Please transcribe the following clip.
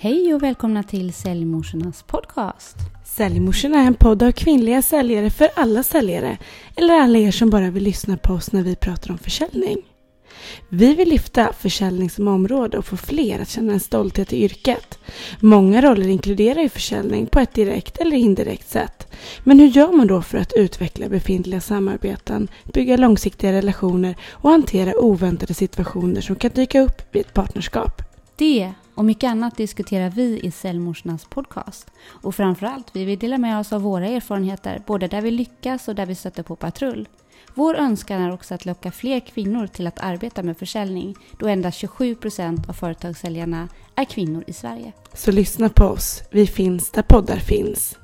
Hej och välkomna till Säljmorsornas podcast. Säljmorsorna är en podd av kvinnliga säljare för alla säljare eller alla er som bara vill lyssna på oss när vi pratar om försäljning. Vi vill lyfta försäljning som område och få fler att känna en stolthet i yrket. Många roller inkluderar ju försäljning på ett direkt eller indirekt sätt. Men hur gör man då för att utveckla befintliga samarbeten, bygga långsiktiga relationer och hantera oväntade situationer som kan dyka upp vid ett partnerskap? Det och mycket annat diskuterar vi i Cellmorsornas podcast. Och framförallt, vi vill dela med oss av våra erfarenheter, både där vi lyckas och där vi stöter på patrull. Vår önskan är också att locka fler kvinnor till att arbeta med försäljning, då endast 27 procent av företagssäljarna är kvinnor i Sverige. Så lyssna på oss, vi finns där poddar finns.